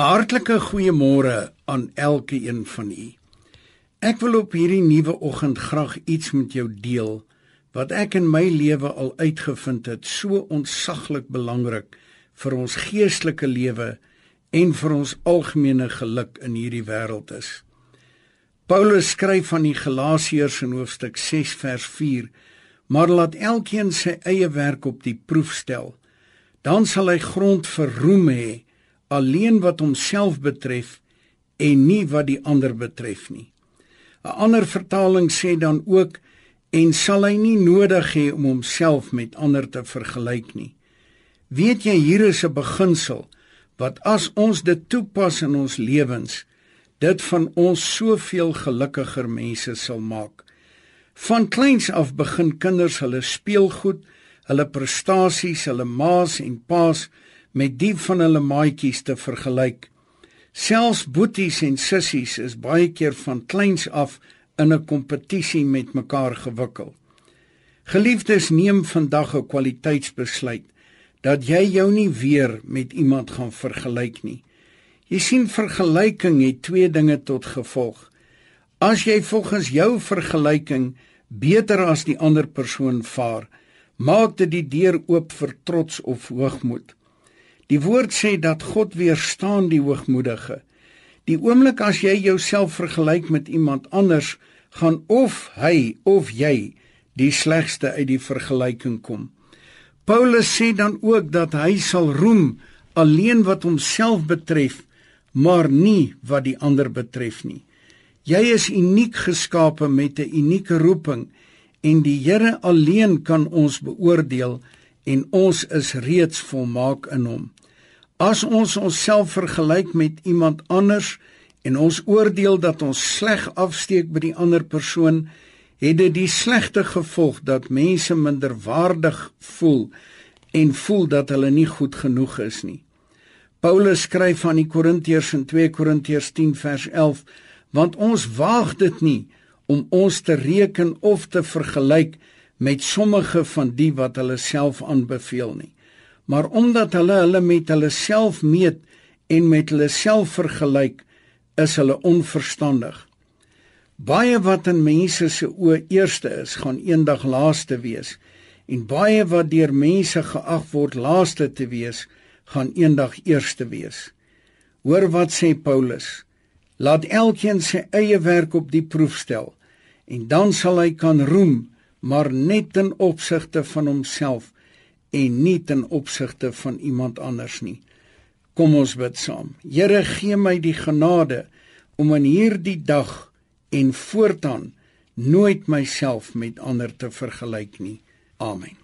hartlike goeiemôre aan elkeen van u. Ek wil op hierdie nuwe oggend graag iets met jou deel wat ek in my lewe al uitgevind het so ontsaglik belangrik vir ons geestelike lewe en vir ons algemene geluk in hierdie wêreld is. Paulus skryf aan die Galasiërs in hoofstuk 6 vers 4: Maar laat elkeen sy eie werk op die proef stel, dan sal hy grond vir roem hê alleen wat homself betref en nie wat die ander betref nie. 'n Ander vertaling sê dan ook en sal hy nie nodig hê om homself met ander te vergelyk nie. Weet jy hier is 'n beginsel wat as ons dit toepas in ons lewens, dit van ons soveel gelukkiger mense sal maak. Van kleins af begin kinders hulle speelgoed, hulle prestasies, hulle maas en paas met die van hulle maatjies te vergelyk. Selfs boeties en sissies is baie keer van kleins af in 'n kompetisie met mekaar gewikkel. Geliefdes, neem vandag 'n kwaliteitsbesluit dat jy jou nie weer met iemand gaan vergelyk nie. Jy sien vergelyking het twee dinge tot gevolg. As jy volgens jou vergelyking beter as die ander persoon vaar, maak dit die deur oop vir trots of hoogmoed. Die woord sê dat God weerstaan die hoogmoedige. Die oomblik as jy jouself vergelyk met iemand anders, gaan of hy of jy die slegste uit die vergelyking kom. Paulus sê dan ook dat hy sal roem alleen wat homself betref, maar nie wat die ander betref nie. Jy is uniek geskape met 'n unieke roeping en die Here alleen kan ons beoordeel en ons is reeds volmaak in hom. As ons onsself vergelyk met iemand anders en ons oordeel dat ons sleg afsteek by die ander persoon, het dit die slegte gevolg dat mense minderwaardig voel en voel dat hulle nie goed genoeg is nie. Paulus skryf aan die Korintiërs in 2 Korintiërs 10 vers 11: Want ons waag dit nie om ons te reken of te vergelyk met sommige van die wat hulle self aanbeveel nie maar omdat hulle hulle met hulle self meet en met hulle self vergelyk, is hulle onverstandig. Baie wat in mense se oë eerste is, gaan eendag laaste wees, en baie wat deur mense geag word laaste te wees, gaan eendag eerste wees. Hoor wat sê Paulus: Laat elkeen sy eie werk op die proef stel, en dan sal hy kan roem, maar net in opsigte van homself en nie ten opsigte van iemand anders nie. Kom ons bid saam. Here, gee my die genade om in hierdie dag en voortaan nooit myself met ander te vergelyk nie. Amen.